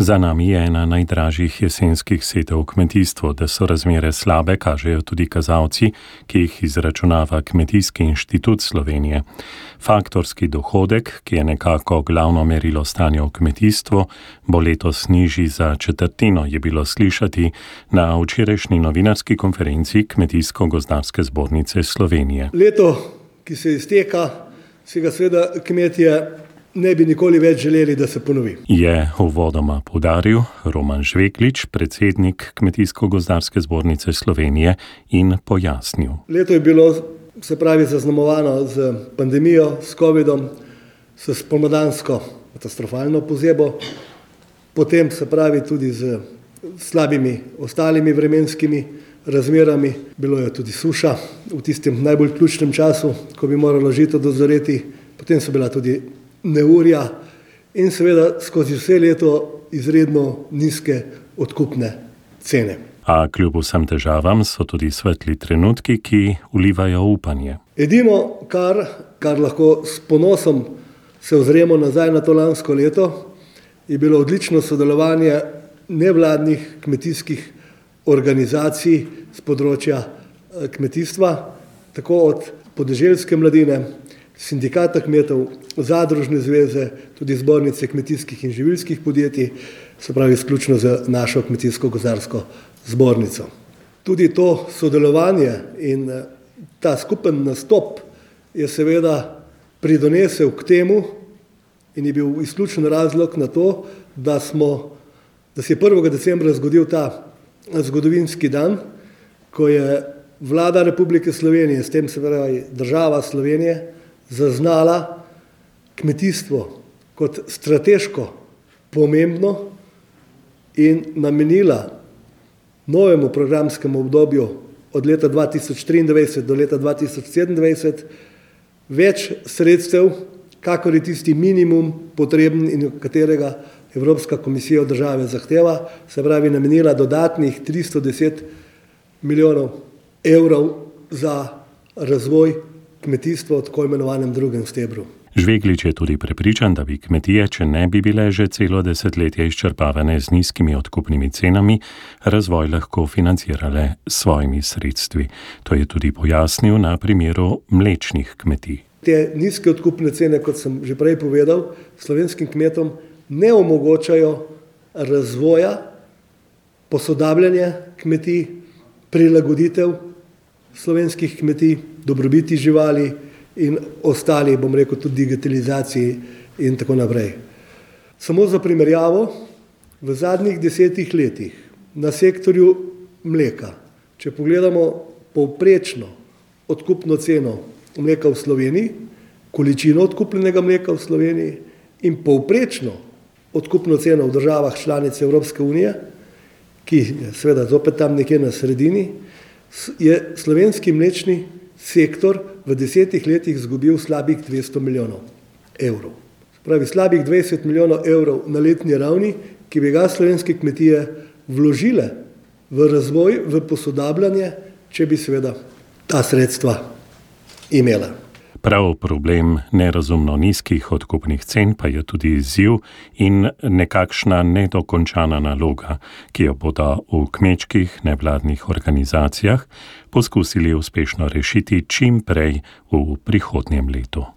Za nami je ena najdražjih jesenskih setev v kmetijstvu, da so razmere slabe, kažejo tudi kazalci, ki jih izračunava Kmetijski inštitut Slovenije. Faktorski dohodek, ki je nekako glavno merilo stanja v kmetijstvu, bo letos nižji za četrtino, je bilo slišati na včerajšnji novinarski konferenci Kmetijsko-gozdarske zbornice Slovenije. Leto, ki se izteka, si ga seveda kmetje ne bi nikoli več želeli, da se ponovi. Je uvodoma podaril Roman Žveklič, predsednik Kmetijsko-gozdarske zbornice Slovenije in pojasnil. Leto je bilo, se pravi, zaznamovano z pandemijo, s COVID-om, s spomladansko katastrofalno pozebo, potem se pravi tudi z slabimi ostalimi vremenskimi razmerami, bilo je tudi suša v tistem najbolj ključnem času, ko bi moralo žito dozoreti, potem so bila tudi neurja in seveda skozi vse leto izredno nizke odkupne cene. A kljub vsem težavam so tudi svetli trenutki, ki ulivajo upanje. Edino, kar, kar lahko s ponosom se ozremo nazaj na to lansko leto, je bilo odlično sodelovanje nevladnih kmetijskih organizacij z področja eh, kmetijstva, tako od podeželske mladine, sindikata kmetov, zadružne zveze, tudi zbornice kmetijskih in živilskih podjetij, se pravi izključno za našo kmetijsko-gozarsko zbornico. Tudi to sodelovanje in eh, ta skupen nastop je seveda pridonesel k temu in je bil izključen razlog na to, da, smo, da se je 1. decembra zgodil ta zgodovinski dan, ko je vlada Republike Slovenije, s tem se pravi država Slovenije, zaznala kmetijstvo kot strateško pomembno in namenila novemu programskemu obdobju od leta 2023 do leta 2027 več sredstev, kakor je tisti minimum potreben in katerega Evropska komisija od države zahteva, se pravi namenila dodatnih 310 milijonov evrov za razvoj kmetijstvo v tako imenovanem drugem stebru. Žveglič je tudi prepričan, da bi kmetije, če ne bi bile že celo desetletje izčrpavane z nizkimi odkupnimi cenami, razvoj lahko financirale s svojimi sredstvi. To je tudi pojasnil na primeru mlečnih kmetij. Te nizke odkupne cene, kot sem že prej povedal, slovenskim kmetom ne omogočajo razvoja, posodabljanja kmetij, prilagoditev slovenskih kmetij, dobrobiti živali in ostali, bom rekel, tudi digitalizaciji in tako naprej. Samo za primerjavo, v zadnjih desetih letih na sektorju mleka, če pogledamo povprečno odkupno ceno mleka v Sloveniji, količino odkupljenega mleka v Sloveniji in povprečno odkupno ceno v državah članice Evropske unije, ki je seveda zopet tam nekje na sredini, je slovenski mlečni sektor v desetih letih izgubil slabih 200 milijonov evrov. Pravi slabih 20 milijonov evrov na letni ravni, ki bi ga slovenske kmetije vložile v razvoj, v posodabljanje, če bi seveda ta sredstva imela. Prav problem nerazumno nizkih odkupnih cen pa je tudi izziv in nekakšna nedokončana naloga, ki jo bodo v kmečkih nevladnih organizacijah poskusili uspešno rešiti čim prej v prihodnjem letu.